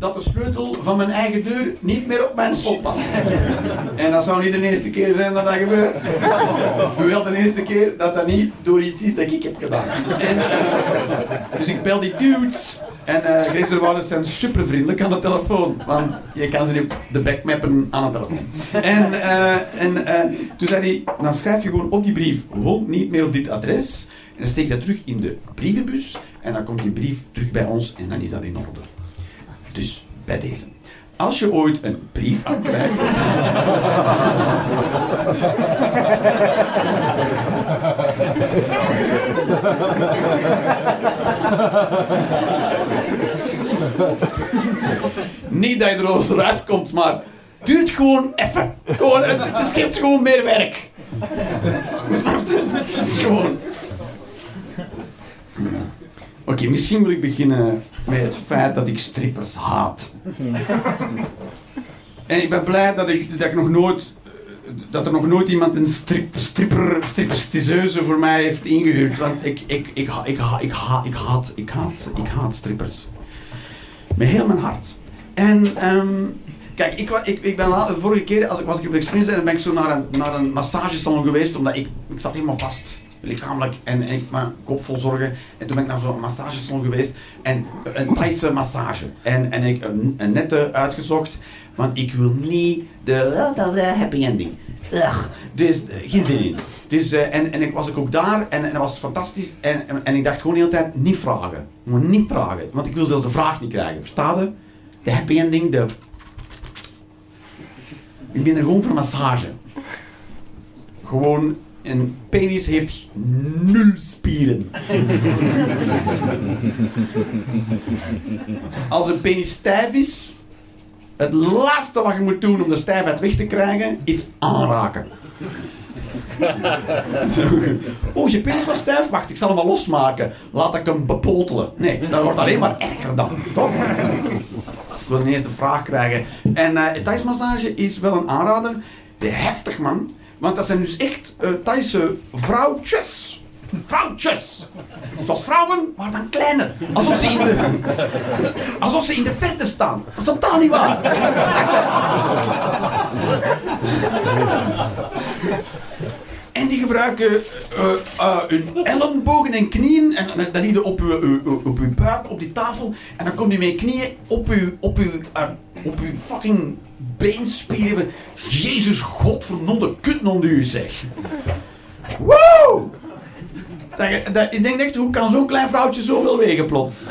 dat de sleutel van mijn eigen deur niet meer op mijn slot past. En dat zou niet de eerste keer zijn dat dat gebeurt. Wel de eerste keer dat dat niet door iets is dat ik heb gedaan. En, uh, dus ik bel die dudes. En uh, Grace zijn super vriendelijk aan de telefoon. Want je kan ze niet op de back mappen aan de telefoon. En, uh, en uh, toen zei hij, dan schrijf je gewoon op die brief, woont niet meer op dit adres. En dan steek je dat terug in de brievenbus. En dan komt die brief terug bij ons en dan is dat in orde. Dus bij deze. Als je ooit een brief aankrijgt. Niet dat je er eruit komt, maar duurt gewoon even. Gewoon, het, het gewoon meer werk. Het is gewoon. Oké, misschien wil ik beginnen met het feit dat ik strippers haat. en ik ben blij dat ik, dat ik nog nooit dat er nog nooit iemand een strip, stripper, voor mij heeft ingehuurd. Want ik, ik, ik, ik, ik, haat, ik, haat, ik, haat, ik haat strippers. Met heel mijn hart. En um, kijk, ik, ik, ik ben vorige keer als ik was ik op de Express en ben ik zo naar een, naar een massagesalon geweest, omdat ik, ik zat helemaal vast lichamelijk en, en ik mijn kop vol zorgen. En toen ben ik naar zo'n massagesalon geweest en een Thaise massage. En, en ik een, een nette uitgezocht, want ik wil niet de, happy ending. Ugh, dus geen zin in. Dus, uh, en, en ik was ik ook daar en, en dat was fantastisch. En, en, ik dacht gewoon de hele tijd, niet vragen. Maar niet vragen, want ik wil zelfs de vraag niet krijgen. Versta je? De happy ending, de... Ik ben er gewoon voor massage. Gewoon een penis heeft nul spieren. Als een penis stijf is, het laatste wat je moet doen om de stijfheid weg te krijgen, is aanraken. oh, je penis was stijf? Wacht, ik zal hem wel losmaken. Laat ik hem bepotelen. Nee, dat wordt alleen maar erger dan. Toch? Dus ik wil ineens de vraag krijgen. En uh, thuismassage is wel een aanrader. De heftig man. Want dat zijn dus echt uh, Thaise vrouwtjes. Vrouwtjes. Zoals vrouwen, maar dan kleiner. Alsof ze in de, alsof ze in de staan. Dat is totaal niet waar. En die gebruiken uh, uh, hun ellebogen en knieën. En dan liggen op uw, op uw buik, op die tafel. En dan komt hij met knieën op uw, op uw, uh, op uw fucking beenspieren. Jezus, godvernonde kutnonde u zeg. Woe! ik denk echt, hoe kan zo'n klein vrouwtje zoveel wegen plots?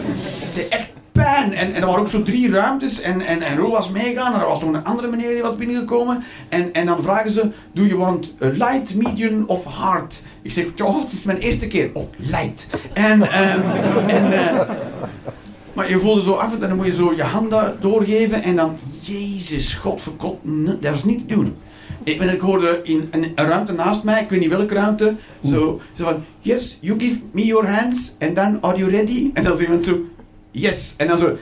echt pijn. En, en er waren ook zo drie ruimtes. En, en, en Ro was meegaan. En er was nog een andere meneer die was binnengekomen. En, en dan vragen ze, do you want light, medium of hard? Ik zeg, oh, het is mijn eerste keer. Oh, light. En, um, en uh, maar je voelde zo af en dan moet je zo je handen doorgeven. En dan, Jezus, God verkot, dat is niet te doen. Ik, ik hoorde in een, ruimte naast mij, ik weet niet welke ruimte, zo, zo van, yes, you give me your hands, and then are you ready? En dan zo iemand zo, yes, en dan zo,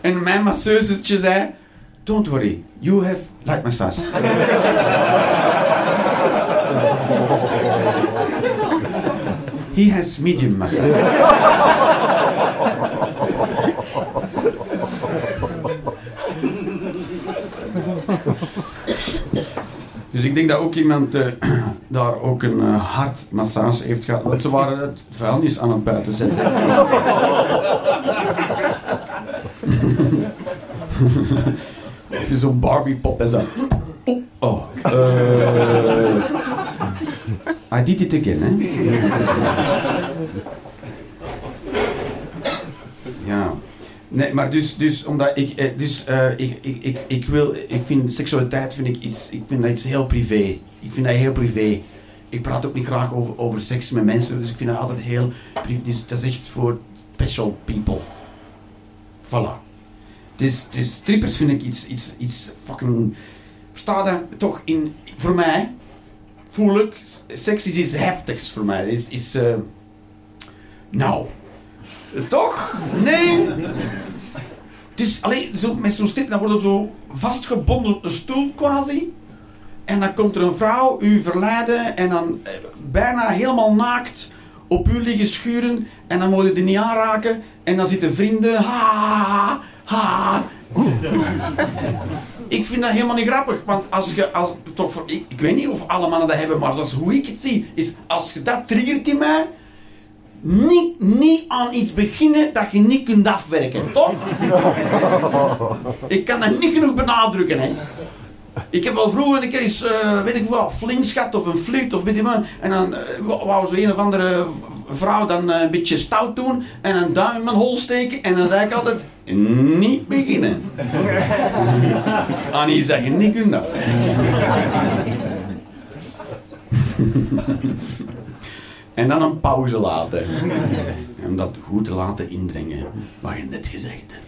en mijn masseusetje zei, don't worry, you have light massage. He has medium massage. Dus ik denk dat ook iemand uh, daar ook een uh, hartmassage heeft gehad. Want ze waren het vuilnis aan het buiten zetten. of je zo'n Barbie pop en zo. Oh, oh. Uh, I did it again, hè? ja. Nee, maar dus, dus omdat ik, eh, dus, uh, ik, ik, ik, ik wil, ik vind seksualiteit vind ik iets, ik vind dat iets heel privé. Ik vind dat heel privé. Ik praat ook niet graag over, over seks met mensen, dus ik vind dat altijd heel dus dat is echt voor special people. Voilà. Dus, dus strippers vind ik iets, iets, iets fucking, staat er toch in, voor mij, voel ik, seks is iets heftigs voor mij. Is, is uh, nou, toch? Nee. Het is alleen zo, met zo'n stip, dan wordt er zo vastgebonden een stoel quasi. En dan komt er een vrouw u verleiden en dan eh, bijna helemaal naakt op u liggen schuren. En dan moet je die niet aanraken. En dan zitten vrienden. Ha, ha. ik vind dat helemaal niet grappig. Want als je, als, toch ik, ik weet niet of alle mannen dat hebben, maar is hoe ik het zie. Is als je dat triggert in mij, niet, niet aan iets beginnen dat je niet kunt afwerken, toch? ik kan dat niet genoeg benadrukken, hè. Ik heb al vroeger een keer eens, uh, weet ik wel, flings gehad of een flirt of weet je wat. En dan uh, wou zo een of andere vrouw dan uh, een beetje stout doen en een duim in mijn hol steken. En dan zei ik altijd, niet beginnen. Aan iets dat je niet kunt afwerken. En dan een pauze laten. Om dat goed te laten indringen, wat je net gezegd hebt.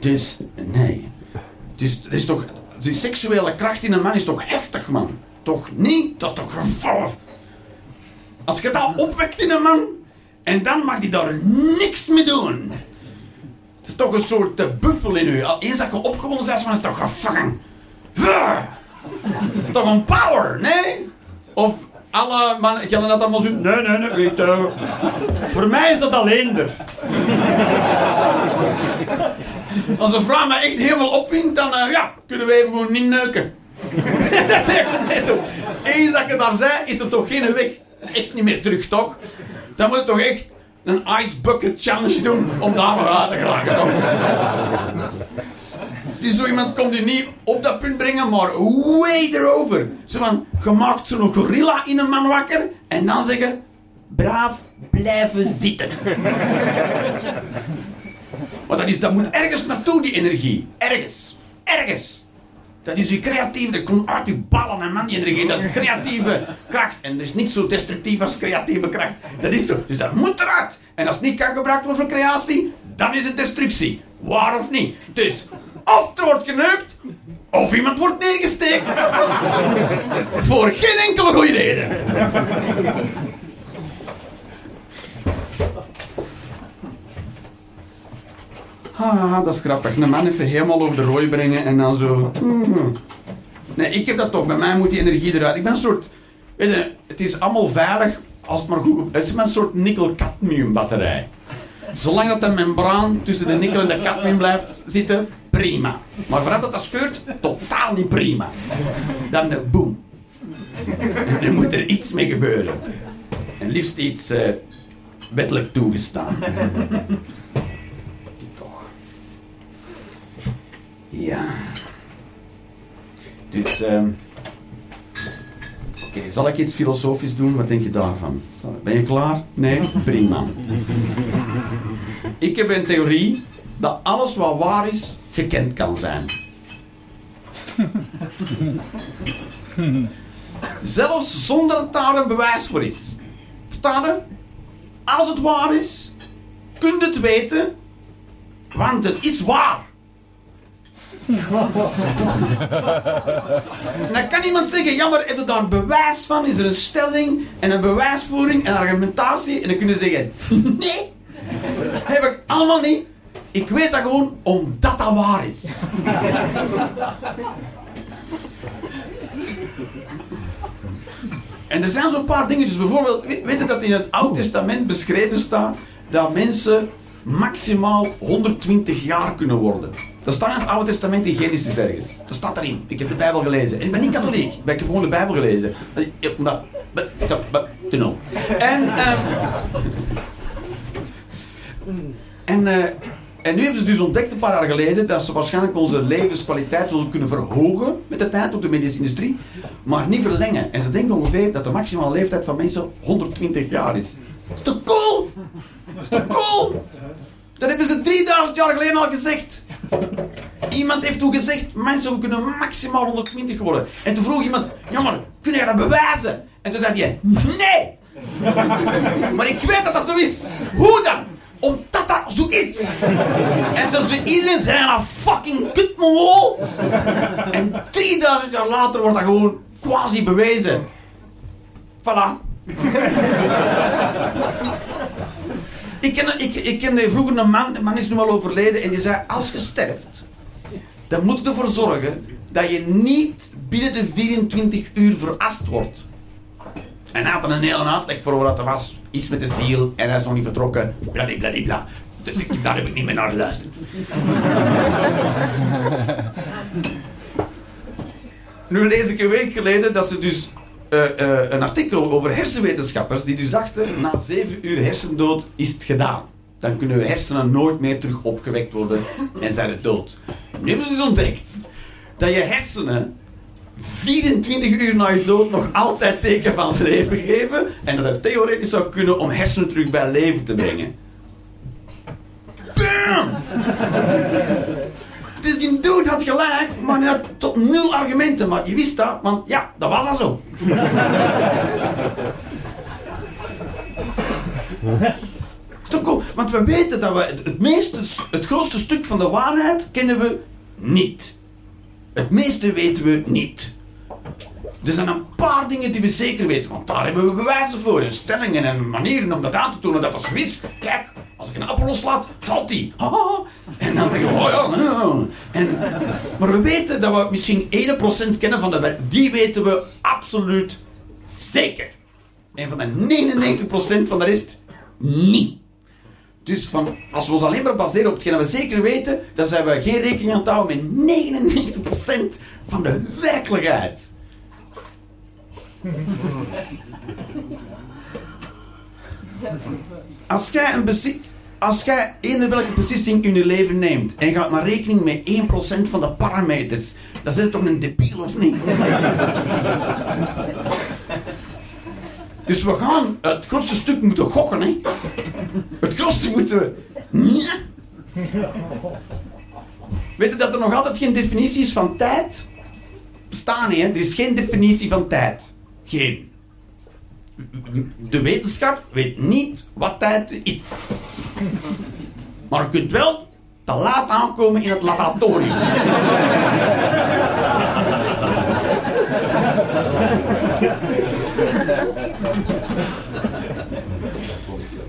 Dus, nee. Dus, het is toch, die seksuele kracht in een man is toch heftig, man? Toch niet? Dat is toch gevallen? Als je dat opwekt in een man, en dan mag hij daar niks mee doen. Het is toch een soort uh, buffel in u. Eens dat je opgewonden bent, is het toch gevangen. Het is toch een power, nee? Of alle mannen gaan dat allemaal zo. Nee, nee, nee, weet uh, Voor mij is dat alleen er. Als een vrouw me echt helemaal opwint, dan uh, ja, kunnen we even gewoon niet neuken. Eens dat je daar zei, is er toch geen weg. Echt niet meer terug, toch? Dan moet je toch echt een ice bucket challenge doen om daar nog uit te geraken, Die zo iemand komt die niet op dat punt brengen, maar way erover. Zo van, je maakt zo'n gorilla in een man wakker en dan zeggen, braaf blijven zitten. maar dat, is, dat moet ergens naartoe, die energie. Ergens. Ergens. Dat is je creatieve, dat komt uit je ballen en man, die energie. Dat is creatieve kracht. En dat is niet zo destructief als creatieve kracht. Dat is zo. Dus dat moet eruit. En als het niet kan gebruikt worden voor creatie, dan is het destructie. Waar of niet. Dus of het wordt geneukt, of iemand wordt neergesteekt. Voor geen enkele goede reden. Ah, dat is grappig. Een man even helemaal over de rooi brengen en dan zo... Hmm. Nee, ik heb dat toch. Bij mij moet die energie eruit. Ik ben een soort... Weet je, het is allemaal veilig als het maar goed... Het is een soort nikkel-cadmium batterij. Zolang dat de membraan tussen de nikkel en de cadmium blijft zitten, prima. Maar vooral dat dat scheurt, totaal niet prima. Dan de boom. En moet er iets mee gebeuren. En liefst iets uh, wettelijk toegestaan. Toch. Ja. Dus, um, oké, zal ik iets filosofisch doen? Wat denk je daarvan? Ben je klaar? Nee? Prima. Ik heb een theorie dat alles wat waar is, gekend kan zijn. Zelfs zonder dat daar een bewijs voor is. Verstaan je? Als het waar is, kunt het weten, want het is waar. en dan kan iemand zeggen, jammer, heb je daar een bewijs van? Is er een stelling en een bewijsvoering en argumentatie? En dan kunnen ze zeggen, nee, heb ik allemaal niet. Ik weet dat gewoon omdat dat waar is. en er zijn zo'n paar dingetjes. Bijvoorbeeld, weet je dat in het Oude Testament beschreven staat dat mensen maximaal 120 jaar kunnen worden. Dat staat in het Oude Testament in Genesis ergens. Dat staat erin. Ik heb de Bijbel gelezen. En ik ben niet katholiek. Ik heb gewoon de Bijbel gelezen. Dat, te know. En, um, en, uh, en nu hebben ze dus ontdekt een paar jaar geleden dat ze waarschijnlijk onze levenskwaliteit willen kunnen verhogen met de tijd op de medische industrie, maar niet verlengen. En ze denken ongeveer dat de maximale leeftijd van mensen 120 jaar is. Dat is toch cool? Dat is toch cool? Dat hebben ze 3000 jaar geleden al gezegd. Iemand heeft toen gezegd, mensen kunnen maximaal 120 worden. En toen vroeg iemand, jammer, kun je dat bewijzen? En toen zei hij, nee. maar ik weet dat dat zo is. Hoe dan? Omdat dat zo is. en toen zei iedereen zijn een fucking kutmongool. En 3000 jaar later wordt dat gewoon quasi bewezen. Voilà. ik, ken, ik, ik vroeger een man, de man is nu al overleden, en die zei: Als je sterft, dan moet je ervoor zorgen dat je niet binnen de 24 uur verrast wordt. En hij had dan een hele uitleg voor wat er was. Iets met de ziel en hij is nog niet vertrokken. Bladibladibla. Daar heb ik niet meer naar geluisterd. nu lees ik een week geleden dat ze dus uh, uh, een artikel over hersenwetenschappers die dus dachten na zeven uur hersendood is het gedaan. Dan kunnen we hersenen nooit meer terug opgewekt worden en zijn het dood. Nu hebben ze dus ontdekt dat je hersenen 24 uur na je dood nog altijd teken van leven geven en dat het theoretisch zou kunnen om hersenen terug bij leven te brengen. Bam! Dus die dude had gelijk, maar hij had tot nul argumenten. Maar je wist dat, want ja, dat was al zo. is? Want we weten dat we het, meeste, het grootste stuk van de waarheid kennen we niet. Het meeste weten we niet. Er zijn een paar dingen die we zeker weten, want daar hebben we bewijzen voor. En stellingen en manieren om dat aan te tonen dat zo is. Kijk, als ik een appel loslaat, valt die. En dan zeggen we, oh ja. En, maar we weten dat we misschien 1% kennen van de werk. Die weten we absoluut zeker. En van de 99% van de rest niet. Dus van, als we ons alleen maar baseren op hetgeen we zeker weten, dan zijn we geen rekening aan het houden met 99% van de werkelijkheid. Als jij, een als jij welke beslissing in je leven neemt en gaat maar rekening met 1% van de parameters, dan zit het toch een debiel of niet? Dus we gaan het grootste stuk moeten gokken, hè? Het grootste moeten we. Ja. Weet je dat er nog altijd geen definitie is van tijd? Bestaan niet, hè? Er is geen definitie van tijd. Geen. De wetenschap weet niet wat tijd is. Maar je kunt wel te laat aankomen in het laboratorium.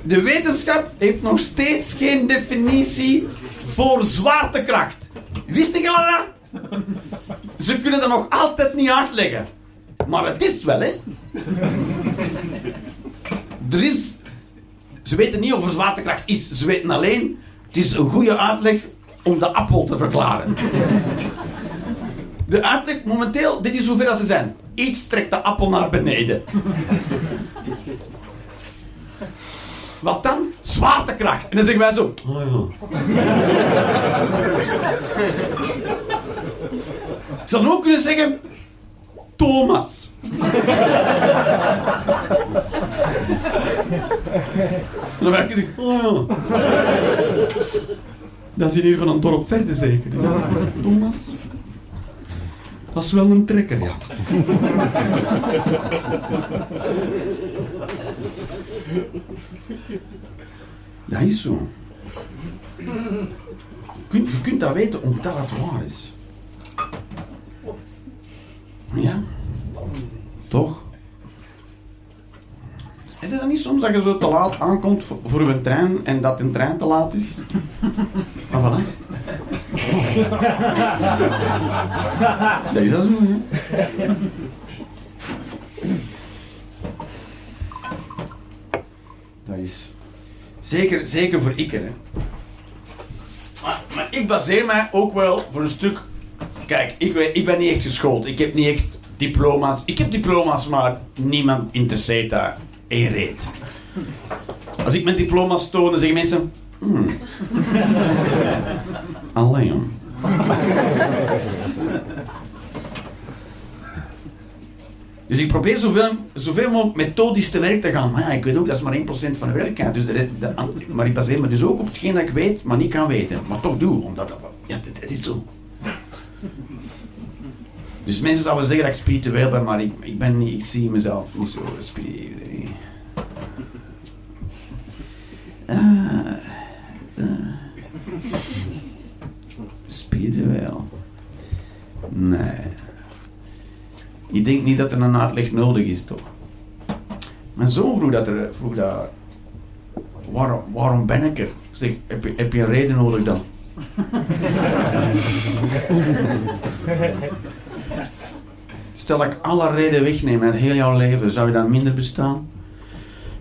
De wetenschap heeft nog steeds geen definitie voor zwaartekracht. Wist je dat? Ze kunnen dat nog altijd niet uitleggen. Maar het is wel, hè? er is... Ze weten niet of er zwaartekracht is. Ze weten alleen... Het is een goede uitleg om de appel te verklaren. De uitleg momenteel, dit is zover als ze zijn. Iets trekt de appel naar beneden. Wat dan? Zwaartekracht. En dan zeggen wij zo. Oh Ik zou ook kunnen zeggen. Thomas. en dan werken ze. Oh Dat is in ieder geval een dorp verder zeker. Thomas. Dat is wel een trekker, ja. Dat is zo. Je kunt, je kunt dat weten omdat het waar is. Ja? Toch? Is het dan niet soms dat je zo te laat aankomt voor, een trein en dat een trein te laat is? Maar voilà. Dat is dat zo, hè? Dat is... Zeker, zeker voor ik, hè. Maar, maar ik baseer mij ook wel voor een stuk Kijk, ik, ik ben niet echt geschoold. Ik heb niet echt diploma's. Ik heb diploma's, maar niemand interesseert daar één reet. Als ik mijn diploma's toon, dan zeggen mensen... Hmm. Alleen. Dus ik probeer zoveel, zoveel mogelijk methodisch te werk te gaan. Maar ja, ik weet ook, dat is maar 1% van de werkelijkheid. Dus maar ik baseer me dus ook op hetgeen dat ik weet, maar niet kan weten. Maar toch doe, omdat dat... Ja, het is zo. Dus mensen zouden zeggen dat ik spiritueel ben, maar ik, ik, ben niet, ik zie mezelf niet zo spiritueel. Ah, uh, spiritueel. Nee. Ik denk niet dat er een uitleg nodig is, toch? Mijn zoon vroeg dat, er, vroeg dat waarom, waarom ben ik er? zeg, heb je, heb je een reden nodig dan? stel ik alle reden wegneem uit heel jouw leven, zou je dan minder bestaan?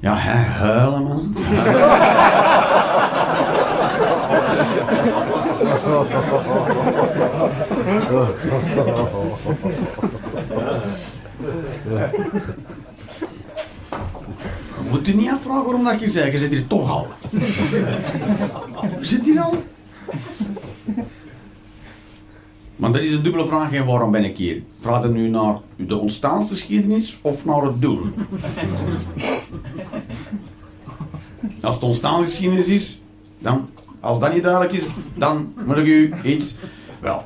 Ja, hè, huilen man. Moet u niet afvragen waarom dat je zei, je zit hier toch al. Je zit hier al. Maar dat is een dubbele vraag, en waarom ben ik hier? Vraag je nu naar de ontstaansgeschiedenis of naar het doel? Als het ontstaansgeschiedenis is, dan, als dat niet duidelijk is, dan moet ik u iets... Wel.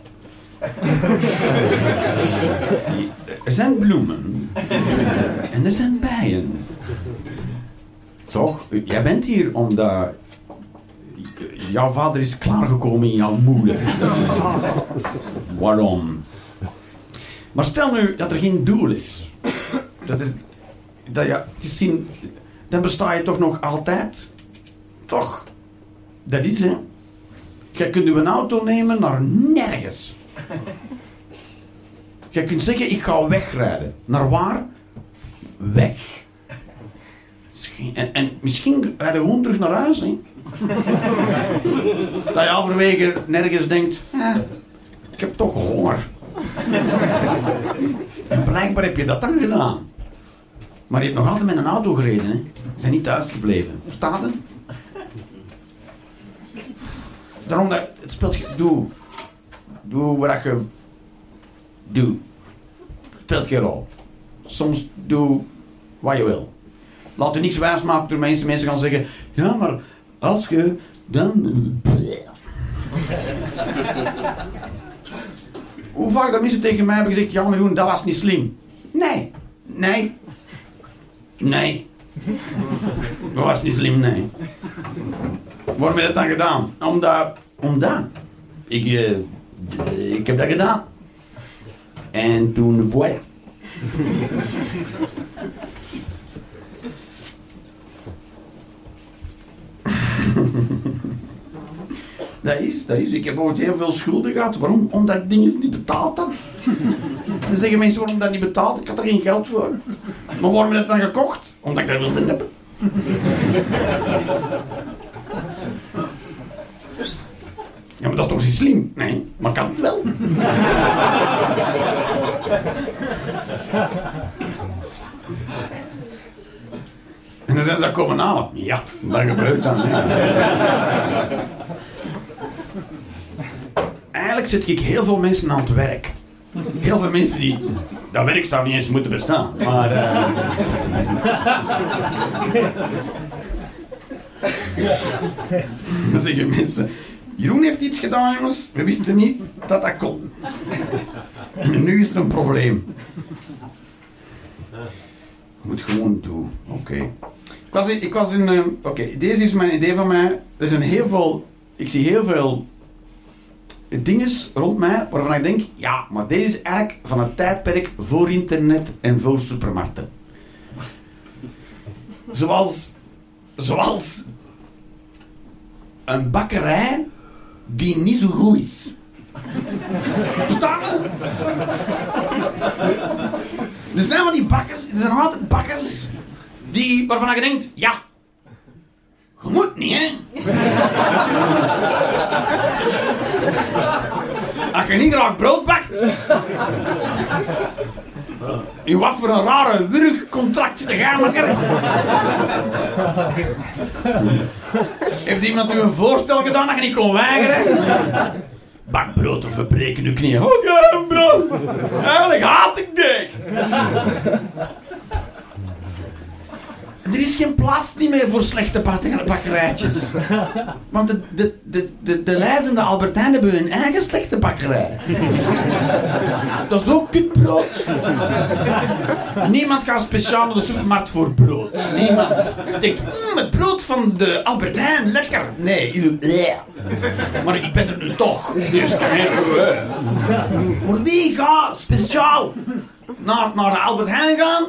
Er zijn bloemen. En er zijn bijen. Toch? Jij bent hier omdat jouw vader is klaargekomen in jouw moeder. Waarom? Maar stel nu dat er geen doel is. Dat er, dat het is zien, dan besta je toch nog altijd. Toch? Dat is hè. Jij kunt een auto nemen naar nergens. Jij kunt zeggen, ik ga wegrijden. Naar waar? Weg. En, en misschien ga je gewoon terug naar huis. Hè? dat je halverwege nergens denkt, eh, ik heb toch honger. en blijkbaar heb je dat dan gedaan. Maar je hebt nog altijd met een auto gereden. Hè? Je bent niet thuis gebleven. Verstaat het? Daarom dat het speelt... Doe. Doe wat je... Doe. Speelt geen rol. Soms doe wat je wil. Laat u niks wijs maken door mensen. Mensen gaan zeggen... Ja, maar als je dan... Hoe vaak dat mensen tegen mij hebben gezegd... Ja, Jeroen, dat was niet slim. Nee. Nee. Nee. Dat was niet slim, nee. Waarom heb je dat dan gedaan? Omdat... Omdat... Ik, uh, ik heb dat gedaan. En toen, voilà. Dat is, dat is. Ik heb ooit heel veel schulden gehad. Waarom? Omdat ik dingen niet betaald had. Dan zeggen mensen waarom dat niet betaald? Ik had er geen geld voor. Maar waarom heb je het dan gekocht? Omdat ik dat wilde hebben. Ja, maar dat is toch niet slim? Nee, maar had het wel. En dan zijn ze dat komen halen. Ja, dat gebeurt dan. Eigenlijk zit ik heel veel mensen aan het werk. Heel veel mensen die... Dat werk zou niet eens moeten bestaan. Maar... Uh... dan zeggen mensen... Jeroen heeft iets gedaan, jongens. We wisten niet dat dat kon. Nu is er een probleem. Moet gewoon doen. Oké. Ik was in... Uh, Oké, deze is mijn idee van mij. Er zijn heel veel... Ik zie heel veel dingen rond mij waarvan ik denk, ja, maar deze is eigenlijk van het tijdperk voor internet en voor supermarkten. Zoals, zoals een bakkerij die niet zo goed is. Verstaan je? Er zijn wel die bakkers, er zijn altijd bakkers die, waarvan je denkt, ja, je moet niet, hè? Als je niet graag brood bakt. In wat voor een rare wurgcontract te gaan maken. Heeft iemand u een voorstel gedaan dat je niet kon weigeren? Bak brood of verbreken uw knieën. Oké, okay, brood. Eigenlijk haat ik dit. Er is geen plaats niet meer voor slechte bakkerijtjes. Want de, de, de, de, de lijzende Albertijn hebben hun eigen slechte bakkerij. Dat is ook kutbrood. Niemand gaat speciaal naar de supermarkt voor brood. Niemand. Denkt, mmm, het brood van de Albertijn, lekker. Nee, maar ik ben er nu toch. Dus, wie gaat speciaal naar, naar de Albert Heijn gaan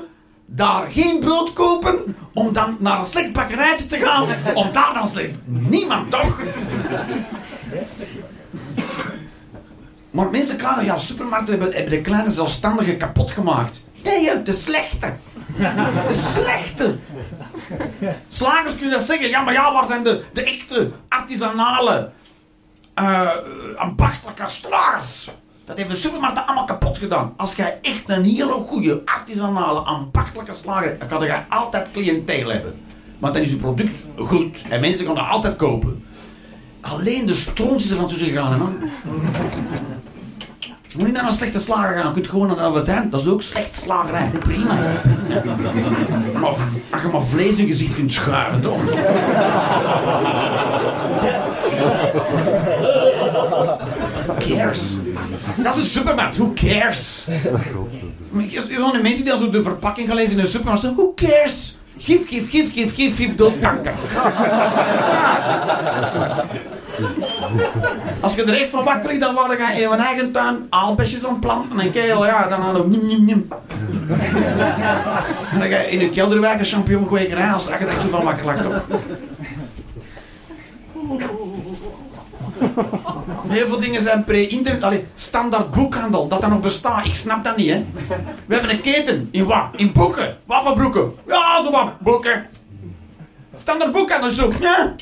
daar geen brood kopen, om dan naar een slecht bakkerijtje te gaan, om daar dan slecht... Niemand toch? Maar mensen klagen, ja, supermarkten hebben, hebben de kleine zelfstandigen kapot gemaakt. Nee, de slechte. De slechte. Slagers kunnen dat zeggen. Ja, maar ja, waar zijn de, de echte, artisanale, uh, ambachtelijke slagers? Dat heeft de supermarkten allemaal kapot gedaan. Als jij echt een hele goede, artisanale, ambachtelijke slager dan kan je altijd cliënteel hebben. Want dan is je product goed en mensen gaan dat altijd kopen. Alleen de stront is er van tussen gegaan, man. Moet niet naar een slechte slager gaan. Je kunt gewoon naar een Albert Dat is ook slecht slagerij. Prima. Maar als je maar vlees in je gezicht kunt schuiven, toch? Cares? Dat is een supermarkt. Who cares? Er zijn mensen die dan zo de verpakking gaan lezen in een supermarkt zeggen, who cares? Gif, gif, gif, gif, gif, gif, doodkanker. Als je er echt van wakker dan word je in je eigen tuin aalbesjes planten en keel, ja, dan hadden we nim, nim, nim. En dan ga je in een kelderwijk een champignonkwekerij als je echt zo van wakker lag? Heel veel dingen zijn pre-internet. standaard boekhandel, dat dat nog bestaat. Ik snap dat niet, hè. We hebben een keten. In wat? In boeken. Wat voor boeken? Ja, zo wat. Boeken. Standaard boekhandel, zo. Ja.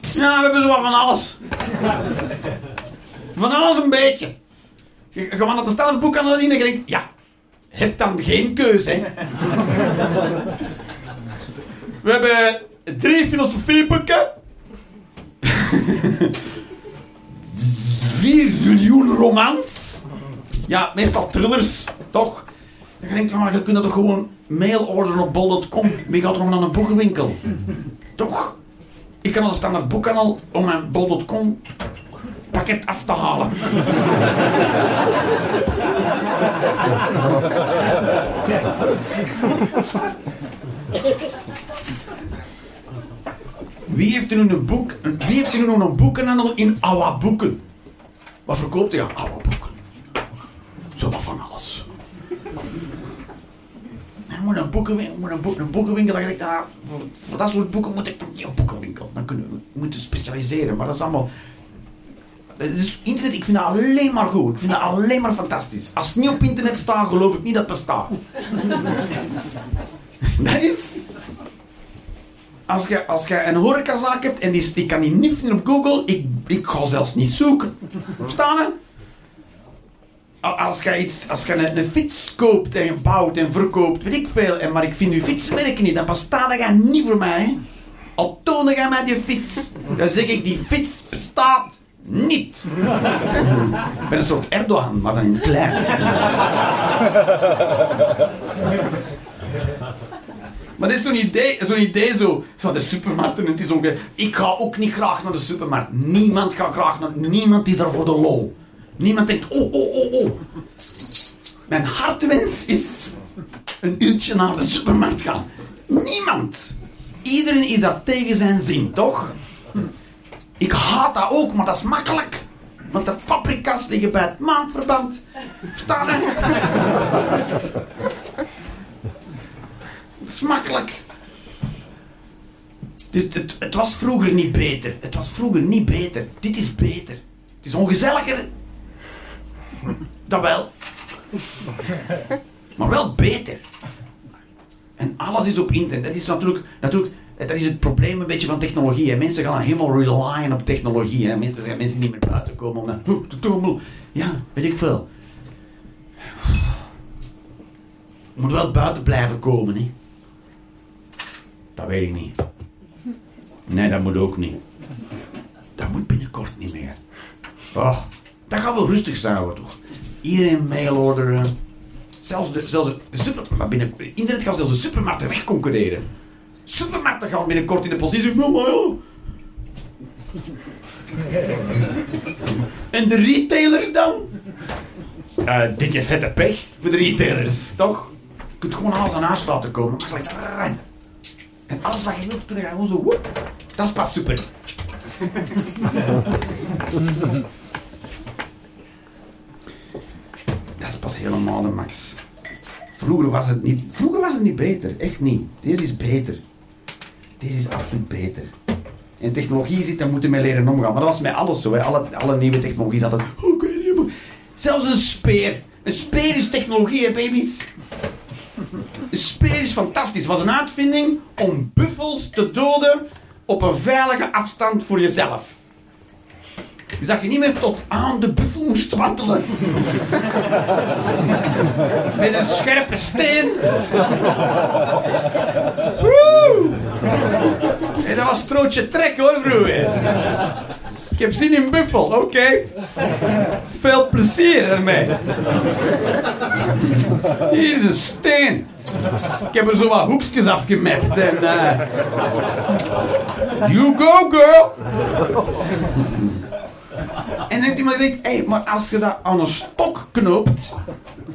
Ja, we hebben zo wat van alles. Van alles een beetje. Je gaat naar de standaard boekhandel in en je denkt, ja, heb dan geen keuze, hè. We hebben drie filosofieboeken. Vier miljoen romans. Ja, meestal thrillers, toch? Dan denk je, maar je kunt dat toch gewoon mail orderen op bol.com. Wie gaat er nog naar een boekenwinkel? Toch? Ik kan al staan naar het boekhandel om mijn bol.com pakket af te halen. Wie heeft er nu een boek, wie heeft er nu een boekenhandel in Awa Boeken? Wat verkoopt hij? Awa Boeken. Zo van alles. Ik moet een boekenwinkel, moet een, boek, een boekenwinkel. Dan ik, daar, voor, dat soort boeken moet ik een boekenwinkel. Dan kunnen we moeten specialiseren. Maar dat is allemaal... Internet, ik vind dat alleen maar goed. Ik vind dat alleen maar fantastisch. Als het niet op internet staat, geloof ik niet dat het bestaat. dat is als je, als een horecazaak hebt en die, die kan niet op Google, ik, ik ga zelfs niet zoeken. Verstaan Als je, iets, als je een, fiets koopt en bouwt en verkoopt, weet ik veel, en, maar ik vind je fietsmerk niet, dan bestaat dat niet voor mij. Al tonen jij mij die fiets, dan zeg ik, die fiets bestaat niet. Ik ben een soort Erdogan, maar dan in het klein. Maar dit is zo'n idee, zo'n idee zo, van de supermarkten. Het is ongeveer, ik ga ook niet graag naar de supermarkt. Niemand gaat graag naar... Niemand is daar voor de lol. Niemand denkt, oh, oh, oh, oh. Mijn hartwens is een uurtje naar de supermarkt gaan. Niemand. Iedereen is daar tegen zijn zin, toch? Ik haat dat ook, maar dat is makkelijk. Want de paprika's liggen bij het maandverband. Verstaan Smakelijk. Dus het, was vroeger niet beter. Het was vroeger niet beter. Dit is beter. Het is ongezelliger. Dat wel. Maar wel beter. En alles is op internet. Dat is natuurlijk, natuurlijk dat is het probleem een beetje van technologie. Mensen gaan helemaal relyen op technologie. Mensen zijn mensen niet meer buiten komen om naar... Ja, weet ik veel. Je moet wel buiten blijven komen. Hè. Dat weet ik niet. Nee, dat moet ook niet. Dat moet binnenkort niet meer. Oh, dat gaat wel rustig zijn, hoor, toch? Iedereen mailorderen. Zelfs zelfs de supermarkt, binnen, internet gaat zelfs de supermarkten wegconcurreren. Supermarkten gaan binnenkort in de positie. Oh, maar ja. En de retailers dan? Uh, dikke vette pech voor de retailers, toch? Je kunt gewoon alles aan huis laten komen. En alles wat je wilt, kun je gewoon zo, woep, dat is pas super. dat is pas helemaal de max. Vroeger was het niet, vroeger was het niet beter, echt niet. Deze is beter. Deze is absoluut beter. En technologie zit, daar moeten we leren omgaan. Maar dat was met alles zo. Hè. Alle, alle nieuwe technologie hadden. Oké, Zelfs een speer. Een speer is technologie, baby's. Speer is fantastisch. Het was een uitvinding om buffels te doden op een veilige afstand voor jezelf. Dus dat je niet meer tot aan de buffel moest wandelen. Met een scherpe steen. Woe! Hey, dat was strootje trek hoor, vroeger. Ik heb zin in buffel, oké. Veel plezier ermee. Hier is een steen. Ik heb er zo wat hoekjes afgemapt en... eh, you go, girl! En heeft iemand gezegd, hé, maar als je dat aan een stok knoopt,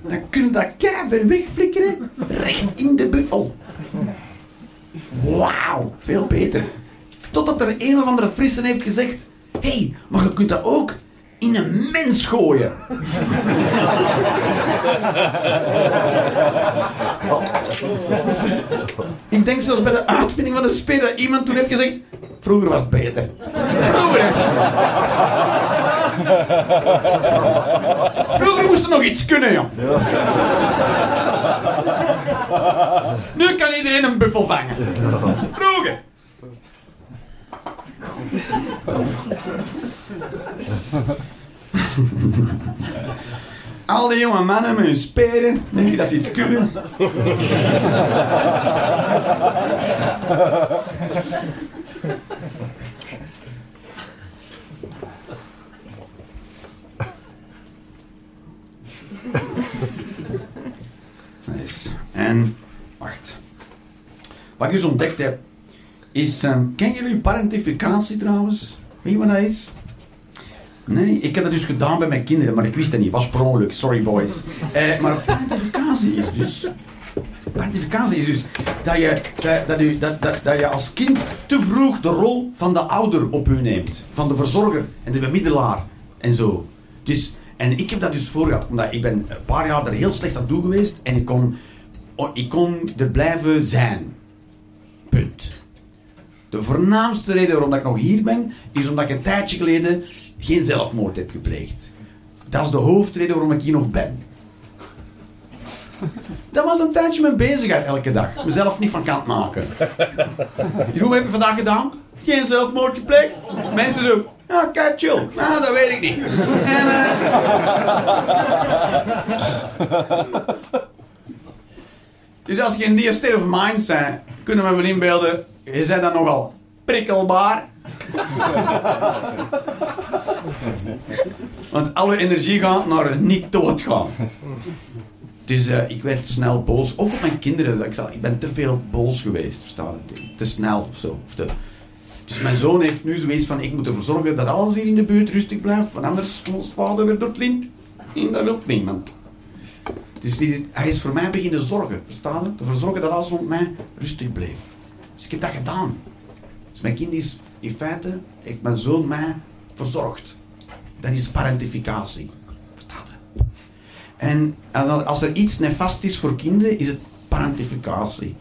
dan kun je dat keihard wegflikkeren, recht in de buffel. Wauw, veel beter. Totdat er een of andere frissen heeft gezegd, hé, hey, maar je kunt dat ook in een mens gooien. Ik denk zelfs bij de uitvinding van de speer dat iemand toen heeft gezegd, vroeger was het beter. Vroeger. Vroeger moest er nog iets kunnen, joh. Nu kan iedereen een buffel vangen. Vroeger. Al die jonge mannen met hun speren, denk je dat ze iets kunnen? Nice. En, wacht. Wat ik dus ontdekt heb, is... ehm kennen jullie parentificatie trouwens? Weet je wat dat is? Nee, ik heb dat dus gedaan bij mijn kinderen, maar ik wist het niet. Was per ongeluk, sorry boys. Eh, maar parentificatie is dus... Parentificatie is dus dat je, dat, u, dat, dat, dat je als kind te vroeg de rol van de ouder op u neemt. Van de verzorger en de bemiddelaar en zo. Dus, en ik heb dat dus voor gehad, omdat ik ben een paar jaar er heel slecht aan toe geweest en ik kon, ik kon er blijven zijn. Punt. De voornaamste reden waarom ik nog hier ben, is omdat ik een tijdje geleden geen zelfmoord heb gepleegd. Dat is de hoofdreden waarom ik hier nog ben. Dat was een tijdje mijn bezigheid elke dag. Mezelf niet van kant maken. Wat heb je vandaag gedaan? Geen zelfmoord gepleegd? Mensen zo, ja, kijk, chill. Nou, dat weet ik niet. Eh, Dus als je in die state of mind bent, kunnen we wel inbeelden, je bent dan nogal prikkelbaar. Want alle energie gaat naar niet doodgaan. Dus eh, ik werd snel boos. Ook op mijn kinderen. Ik, ik ben te veel boos geweest. Verstaan? Te, te snel of zo. Of te... Dus mijn zoon heeft nu zoiets van: ik moet ervoor zorgen dat alles hier in de buurt rustig blijft. Want anders komt ons vader weer door het lint. En dat wil niemand. Dus die, hij is voor mij beginnen zorgen. Verstaan? Ervoor zorgen dat alles rond mij rustig bleef. Dus ik heb dat gedaan. Dus mijn kind is in feite, heeft mijn zoon mij verzorgd. Dat is parentificatie. Verstaan je? En als er iets nefast is voor kinderen, is het parentificatie.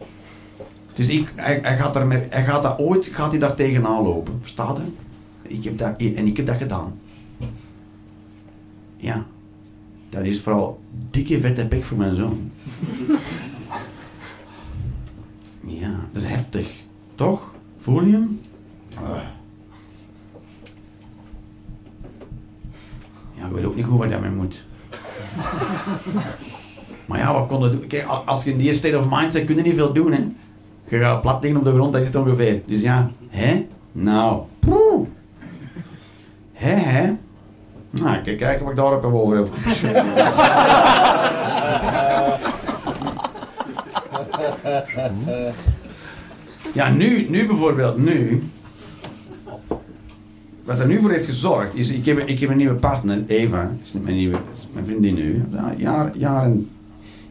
Dus ik, hij, gaat er hij gaat dat ooit gaat hij daar tegenaan lopen. Verstaat je? Ik heb dat, en ik heb dat gedaan. Ja. Dat is vooral dikke vette bek voor mijn zoon. Dat is heftig. Toch? Voel je hem? Ja, ik weet ook niet goed wat je daarmee moet. Maar ja, wat kon je doen? Kijk, als je in die state of mind bent, kun je niet veel doen, hè. Je gaat plat liggen op de grond, dat is het ongeveer. Dus ja, hè? Nou. Poeh. Hè, hè? Nou, kijk, kijken wat ik daarop heb over heb. Ja, nu, nu bijvoorbeeld, nu. Wat er nu voor heeft gezorgd, is, ik heb, ik heb een nieuwe partner, Eva, is mijn, nieuwe, is mijn vriendin nu. Ja, jaren, jaren,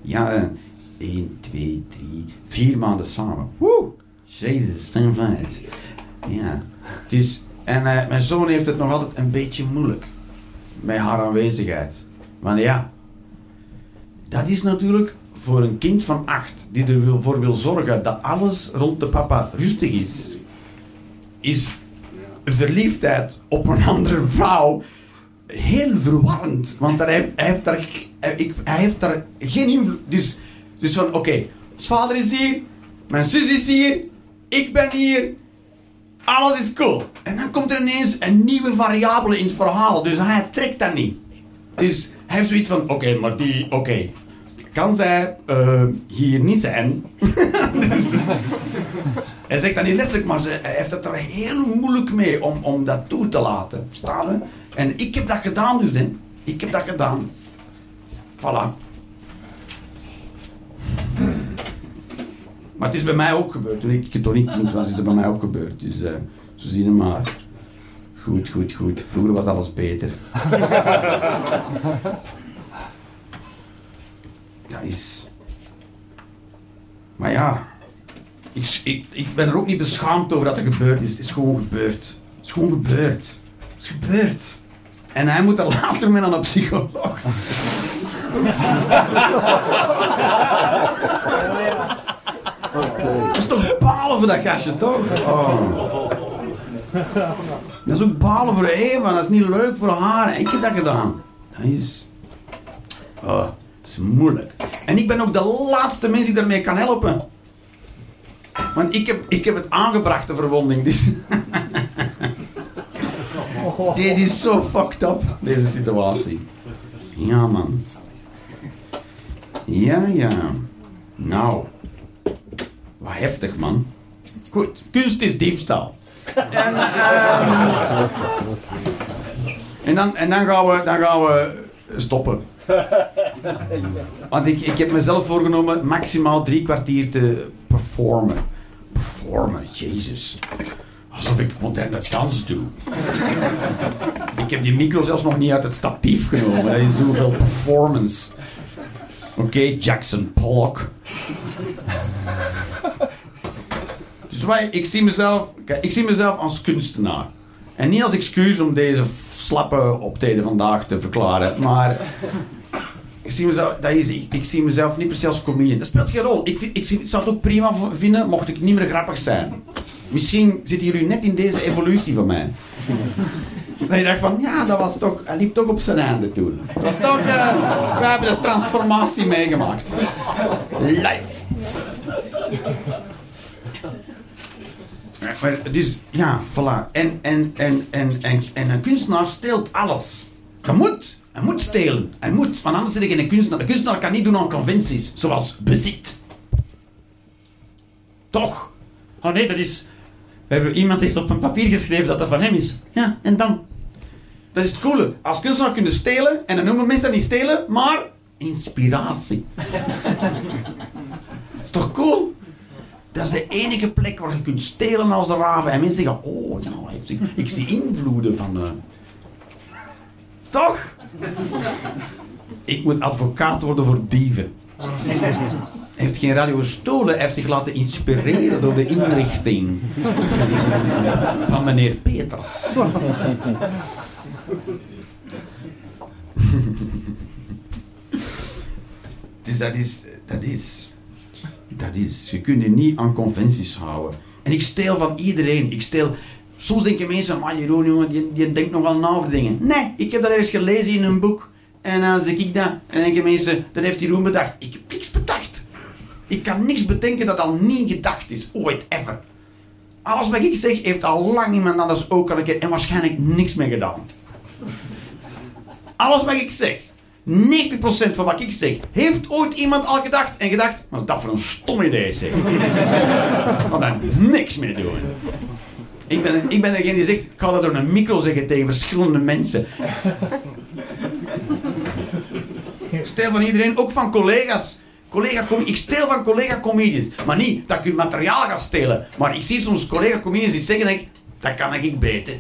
jaren, 1, 2, 3, 4 maanden samen. Woe! Jezus, zijn feit. Ja. Dus, en uh, mijn zoon heeft het nog altijd een beetje moeilijk. Met haar aanwezigheid. Want ja, dat is natuurlijk voor een kind van acht, die ervoor wil zorgen dat alles rond de papa rustig is, is verliefdheid op een andere vrouw heel verwarrend. Want hij, hij, heeft daar, hij, heeft daar geen invloed. Dus, dus van, oké, zijn vader is hier, mijn zus is hier, ik ben hier, alles is cool. En dan komt er ineens een nieuwe variabele in het verhaal, dus hij trekt dat niet. Dus hij heeft zoiets van, oké, maar die, oké, kan zij eh, hier niet zijn? dus, hij zegt dat niet letterlijk, maar ze, hij heeft het er heel moeilijk mee om, om dat toe te laten. Staan? En ik heb dat gedaan dus, hè. Ik heb dat gedaan. Voilà. Maar het is bij mij ook gebeurd. Toen ik toen ik kind was, is het bij mij ook gebeurd. Dus uh, zo zien we maar. Goed, goed, goed. Vroeger was alles beter. dat is... Maar ja... Ik, ik, ik ben er ook niet beschaamd over dat er gebeurd is. Het is gewoon gebeurd. Het is gewoon gebeurd. Het is gebeurd. En hij moet er later mee aan een psycholoog. Dat is toch balen voor dat gastje, toch? Oh. Dat is ook balen voor Eva, dat is niet leuk voor haar. Ik heb dat gedaan. Dat is... Oh, is moeilijk. En ik ben ook de laatste mens die daarmee kan helpen. Want ik heb, ik heb het aangebracht, de verwonding. Dus Deze is zo fucked up, deze situatie. Ja, man. Ja, ja. Nou. Wat heftig, man. Goed, kunst is diefstal. En, uh, en, dan, en dan, gaan we, dan gaan we stoppen. Want ik, ik heb mezelf voorgenomen maximaal drie kwartier te performen. Performen, Jezus. Alsof ik moderne dans doe. ik heb die micro zelfs nog niet uit het statief genomen. Dat is zoveel performance. Oké, Jackson Pollock. dus wij, ik, zie mezelf, ik zie mezelf als kunstenaar. En niet als excuus om deze slappe optreden vandaag te verklaren. Maar ik zie mezelf, dat is, ik, zie mezelf niet per se als comedian. Dat speelt geen rol. Ik, ik zou het ook prima vinden mocht ik niet meer grappig zijn. Misschien zitten jullie net in deze evolutie van mij. Dat je dacht van, ja, dat was toch, hij liep toch op zijn einde toen. Dat was toch, uh, we hebben de transformatie meegemaakt. Live. Maar, dus, ja, voilà. En, en, en, en, en, en een kunstenaar steelt alles. Dat moet. Hij moet stelen. Hij moet, want anders zit ik in een kunstenaar. Een kunstenaar kan niet doen aan conventies, zoals bezit. Toch? Oh nee, dat is... We hebben, iemand heeft op een papier geschreven dat dat van hem is. Ja, en dan? Dat is het coole. Als kunstenaar kunnen stelen, en dan noemen mensen dat niet stelen, maar inspiratie. dat is toch cool? Dat is de enige plek waar je kunt stelen als de raven. En mensen zeggen, oh ja, ik zie invloeden van... Uh... Toch? Ik moet advocaat worden voor dieven. Hij heeft geen radio gestolen, hij heeft zich laten inspireren door de inrichting van meneer Peters. dus dat is, dat is, dat is, je kunt je niet aan conventies houden. En ik steel van iedereen, ik steel, soms denken mensen, maar Jeroen jongen, je, denkt nogal na over dingen. Nee, ik heb dat ergens gelezen in een boek. En dan zeg ik dat, en denken mensen, dat heeft Jeroen bedacht. Ik heb niks bedacht. Ik kan niks bedenken dat al niet gedacht is, ooit, ever. Alles wat ik zeg, heeft al lang iemand anders ook al een keer en waarschijnlijk niks meer gedaan. Alles wat ik zeg, 90% van wat ik zeg, heeft ooit iemand al gedacht en gedacht, wat is dat voor een stom idee zeg. Want daar niks mee doen. Ik ben, ik ben degene die zegt, ik ga dat door een micro zeggen tegen verschillende mensen. Stel van iedereen, ook van collega's. Collega ik steel van collega-comedians. Maar niet dat ik uw materiaal ga stelen. Maar ik zie soms collega-comedians iets zeggen en denk dat kan ik beter.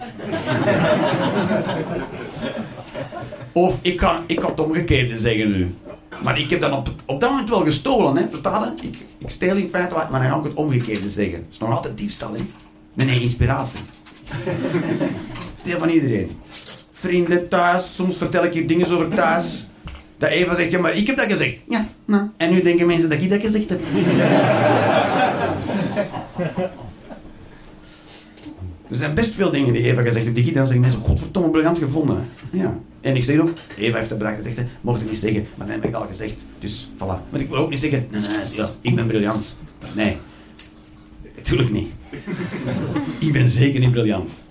Of ik kan, ik kan het omgekeerde zeggen nu. Maar ik heb dan op, op dat moment wel gestolen, hè? Verstaan je? Ik, ik steel in feite maar dan ga ik het omgekeerde zeggen. Dat is nog altijd diefstal, hè? Nee, inspiratie. Steel van iedereen. Vrienden thuis, soms vertel ik je dingen over thuis. Dat Eva zegt, ja, maar ik heb dat gezegd. Ja, nou. En nu denken mensen dat ik dat gezegd heb. Er zijn best veel dingen die Eva gezegd heeft. Die dan zeggen mensen, godverdomme, briljant gevonden. Ja. En ik zeg ook, Eva heeft het bedacht. Zegt ze, mocht ik niet zeggen, maar dat heb ik al gezegd. Dus, voilà. Maar ik wil ook niet zeggen, nee, nee, ja, ik ben briljant. Nee. Natuurlijk niet. ik ben zeker niet briljant.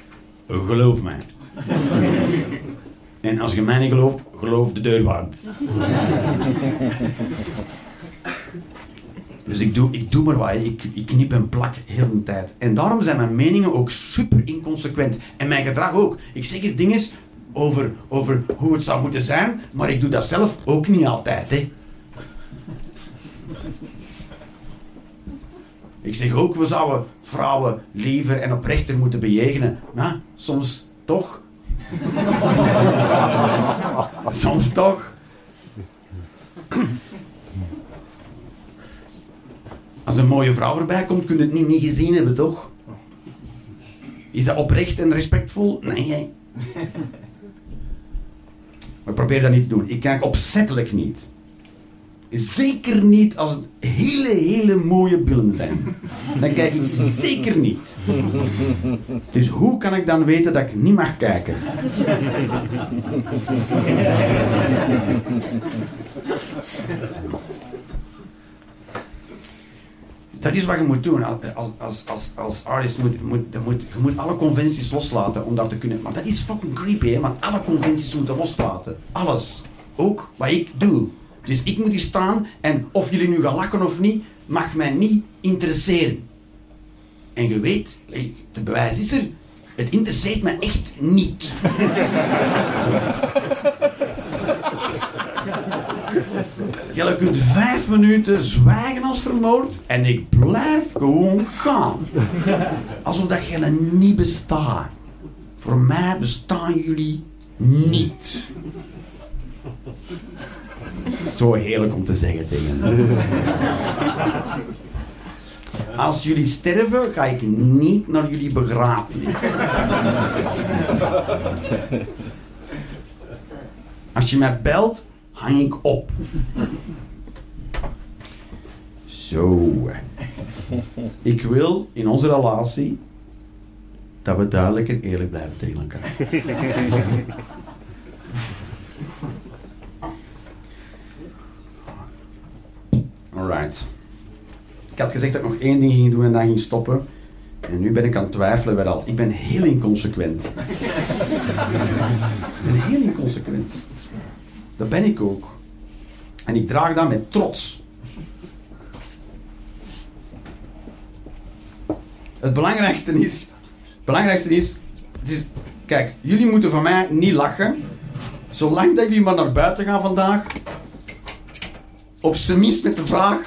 Geloof mij. En als je mij niet gelooft, geloof de deurwaard. Dus ik doe, ik doe maar wat. Ik, ik knip en plak heel de tijd. En daarom zijn mijn meningen ook super inconsequent. En mijn gedrag ook. Ik zeg het dingen over, over hoe het zou moeten zijn, maar ik doe dat zelf ook niet altijd. Hè. Ik zeg ook, we zouden vrouwen liever en oprechter moeten bejegenen. Maar soms toch. soms toch. Een mooie vrouw voorbij komt, kun je het niet, gezien hebben, toch? Is dat oprecht en respectvol? Nee. Maar probeer dat niet te doen. Ik kijk opzettelijk niet. Zeker niet als het hele, hele mooie billen zijn. Dan kijk ik zeker niet. Dus hoe kan ik dan weten dat ik niet mag kijken? Dat is wat je moet doen. Als, als, als, als artist moet, moet, je moet je moet alle conventies loslaten om dat te kunnen. Maar dat is fucking creepy, hè? Want alle conventies moeten loslaten. Alles. Ook wat ik doe. Dus ik moet hier staan en of jullie nu gaan lachen of niet, mag mij niet interesseren. En je weet, de bewijs is er, het interesseert me echt niet. Jij kunt vijf minuten zwijgen als vermoord en ik blijf gewoon gaan. Alsof dat jij niet bestaat. Voor mij bestaan jullie niet. Zo heerlijk om te zeggen tegen Als jullie sterven, ga ik niet naar jullie begrafenis. Als je mij belt, hang ik op. Zo. Ik wil in onze relatie dat we duidelijk en eerlijk blijven tegen elkaar. Alright. Ik had gezegd dat ik nog één ding ging doen en dan ging stoppen. En nu ben ik aan het twijfelen bij al. Ik ben heel inconsequent. ik ben heel inconsequent. Dat ben ik ook. En ik draag dat met trots. Het belangrijkste is, het belangrijkste is, het is, kijk, jullie moeten van mij niet lachen. Zolang dat jullie maar naar buiten gaan vandaag, op zijn minst met de vraag,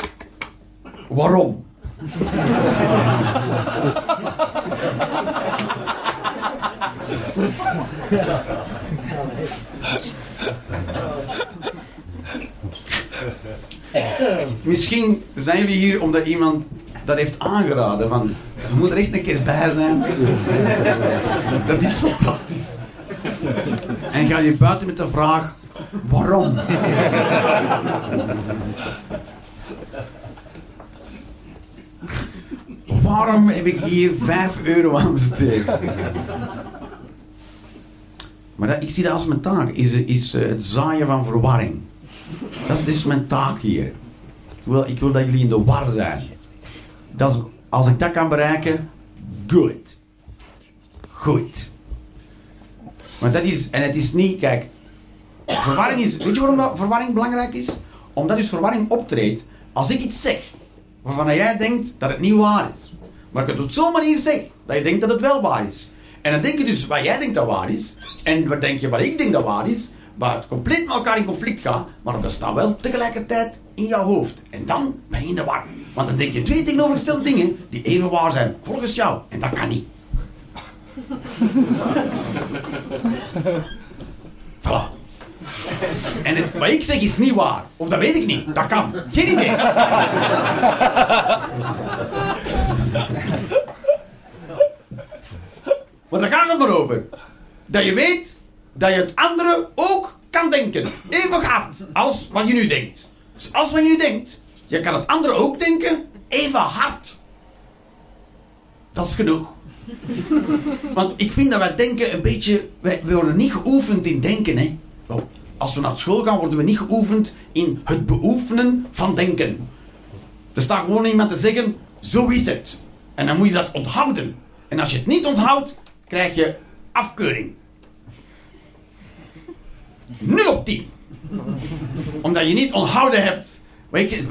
waarom? Misschien zijn jullie hier omdat iemand dat heeft aangeraden. Van, je moet er echt een keer bij zijn. Dat is fantastisch. En ga je buiten met de vraag, waarom? Waarom heb ik hier 5 euro aan besteed? Maar ik zie dat als mijn taak, is, is eh, het zaaien van verwarring. Dat is mijn taak hier. Wil, ik wil dat jullie in de war zijn. Als ik dat kan bereiken, good. Goed. Maar dat is, en het is niet, kijk, verwarring is, weet je waarom dat verwarring belangrijk is? Omdat dus verwarring optreedt als ik iets zeg waarvan jij denkt dat het niet waar is. Maar ik het op zo'n manier zeg dat je denkt dat het wel waar is. En dan denk je dus wat jij denkt dat waar is, en wat denk je wat ik denk dat waar is, waar het compleet met elkaar in conflict gaat, maar dat staat wel tegelijkertijd in jouw hoofd. En dan ben je in de war. Want dan denk je twee tegenovergestelde dingen die even waar zijn, volgens jou. En dat kan niet. voilà. En het, wat ik zeg is niet waar. Of dat weet ik niet. Dat kan. Geen idee. Maar daar gaat het maar over. Dat je weet dat je het andere ook kan denken. Even hard als wat je nu denkt. Dus als wat je nu denkt, je kan het andere ook denken, even hard. Dat is genoeg. Want ik vind dat wij denken een beetje... Wij, worden niet geoefend in denken, hè. Als we naar school gaan, worden we niet geoefend in het beoefenen van denken. Er staat gewoon iemand te zeggen, zo is het. En dan moet je dat onthouden. En als je het niet onthoudt, krijg je afkeuring. 0 op 10. Omdat je niet onthouden hebt.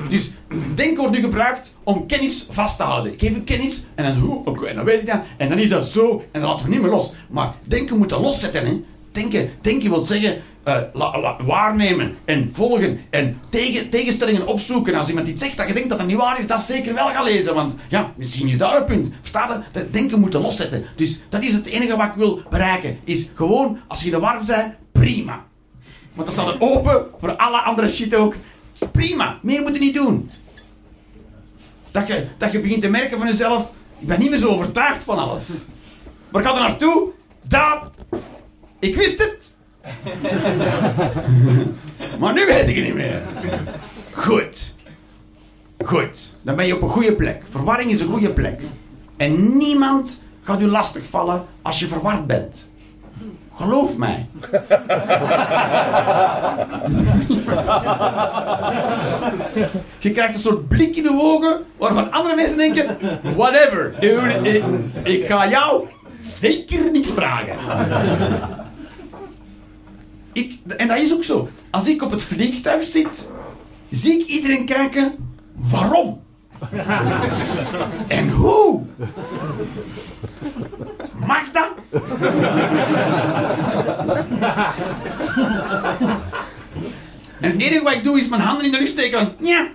Dus denken wordt nu gebruikt om kennis vast te houden. Ik geef een kennis en dan, hoe, oké, en dan weet ik dat. En dan is dat zo en dan laten we niet meer los. Maar denken moet dat loszetten. Hè. Denken, denken wil zeggen uh, waarnemen en volgen en tegen, tegenstellingen opzoeken. Als iemand iets zegt dat je denkt dat dat niet waar is, dat zeker wel gaan lezen. Want ja, misschien is daar een punt. Versta je? Dat denken moeten loszetten. Dus dat is het enige wat ik wil bereiken. Is gewoon, als je de warm bent, prima. Want dan staat het open voor alle andere shit ook. Prima, meer moet je niet doen. Dat je, dat je begint te merken van jezelf, ik ben niet meer zo overtuigd van alles. Waar gaat er naartoe? Daar. Ik wist het. maar nu weet ik het niet meer. Goed. Goed. Dan ben je op een goede plek. Verwarring is een goede plek. En niemand gaat u lastigvallen als je verward bent. Geloof mij. Je krijgt een soort blik in de ogen waarvan andere mensen denken: whatever, dude, ik ga jou zeker niks vragen. Ik, en dat is ook zo. Als ik op het vliegtuig zit, zie ik iedereen kijken: waarom? en hoe? Mag dat? En het enige wat ik doe is mijn handen in de lucht steken. Ja.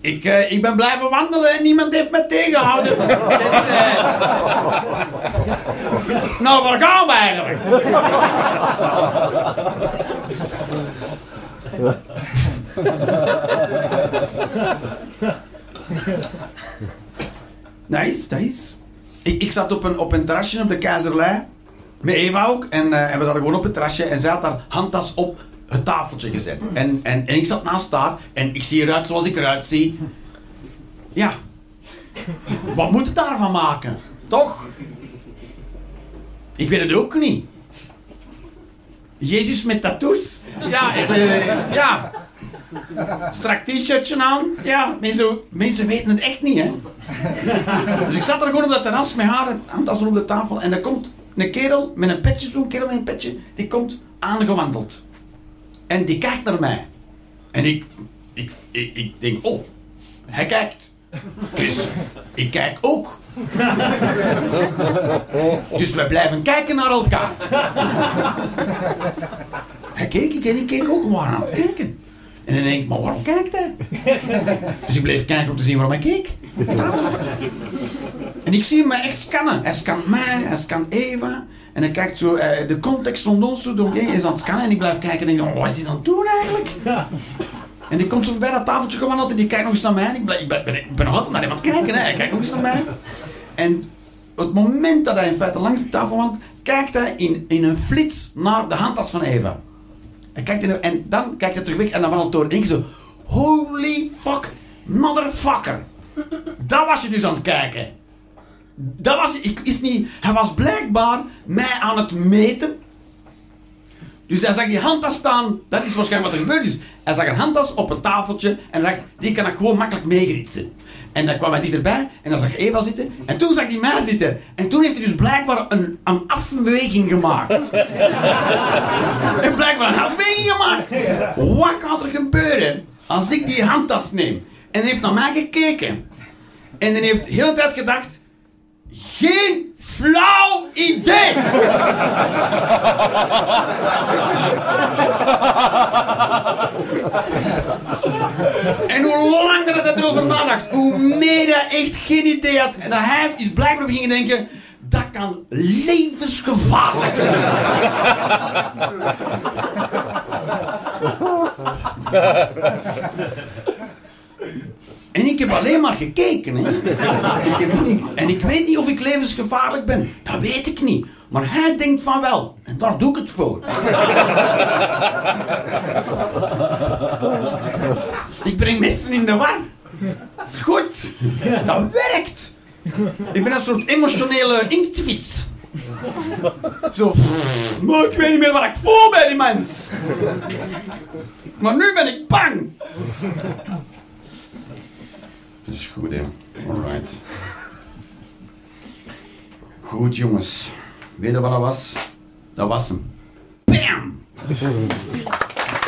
Ik, uh, ik ben blijven wandelen en niemand heeft me tegengehouden. dus, uh... nou, waar gaan we eigenlijk? nice, nice. Ik, ik zat op een, op een terrasje op de Keizerlei. Met Eva ook. En, uh, en we zaten gewoon op het terrasje. En zij had haar handtas op het tafeltje gezet. En, en, en ik zat naast haar. En ik zie eruit zoals ik eruit zie. Ja. Wat moet het daarvan maken? Toch? Ik weet het ook niet. Jezus met tattoos? Ja, uh, ja. Strak t-shirtje aan. Ja, mensen, mensen weten het echt niet, hè. Dus ik zat er gewoon op dat terras met haar handtassen op de tafel. En er komt een kerel met een petje, zo'n kerel met een petje, die komt aangewandeld. En die kijkt naar mij. En ik, ik, ik, ik denk, oh, hij kijkt. Dus ik kijk ook. Dus we blijven kijken naar elkaar. Hij keek ik en ik keek ook gewoon aan het kijken. En dan denk ik, maar waarom kijkt hij? Dus ik bleef kijken om te zien waarom hij keek. En ik zie hem echt scannen. Hij scant mij, hij scant Eva. En hij kijkt zo, uh, de context rond ons zo door is aan het scannen. En ik blijf kijken en denk, oh, wat is hij dan het doen eigenlijk? En die komt zo voorbij dat tafeltje gewandeld en die kijkt nog eens naar mij. En ik, blijf, ik, ben, ik ben nog altijd naar hem aan het kijken. Hè. Hij kijkt nog eens naar mij. En op het moment dat hij in feite langs de tafel wandelt, kijkt hij in, in een flits naar de handtas van Eva. Hij kijkt in, en dan kijkt hij terug weg en dan wandelt door. En ik zo, holy fuck, motherfucker. Dat was je dus aan het kijken. Dat was, ik is niet, hij was blijkbaar mij aan het meten. Dus hij zag die handtas staan. Dat is waarschijnlijk wat er gebeurd is. Hij zag een handtas op een tafeltje en dacht, die kan ik gewoon makkelijk meegritsen. En dan kwam hij dichterbij en dan zag Eva zitten. En toen zag hij mij zitten. En toen heeft hij dus blijkbaar een, een afweging gemaakt. en blijkbaar een afweging gemaakt. Wat gaat er gebeuren als ik die handtas neem? En heeft naar mij gekeken. En hij heeft de hele tijd gedacht... Geen flauw idee! en hoe langer dat hij erover nadacht, hoe meer hij echt geen idee had. En dat hij is blijkbaar beginnen denken... Dat kan levensgevaarlijk zijn. En ik heb alleen maar gekeken. Hè. En ik weet niet of ik levensgevaarlijk ben. Dat weet ik niet. Maar hij denkt van wel. En daar doe ik het voor. ik breng mensen in de war. Dat is goed. Dat werkt. Ik ben een soort emotionele inktvis. Zo, maar ik weet niet meer wat ik voel bij die mens. Maar nu ben ik bang. Dat is goed, hè. Alright. Goed, jongens. Weet je wat dat was? Dat was hem. Bam!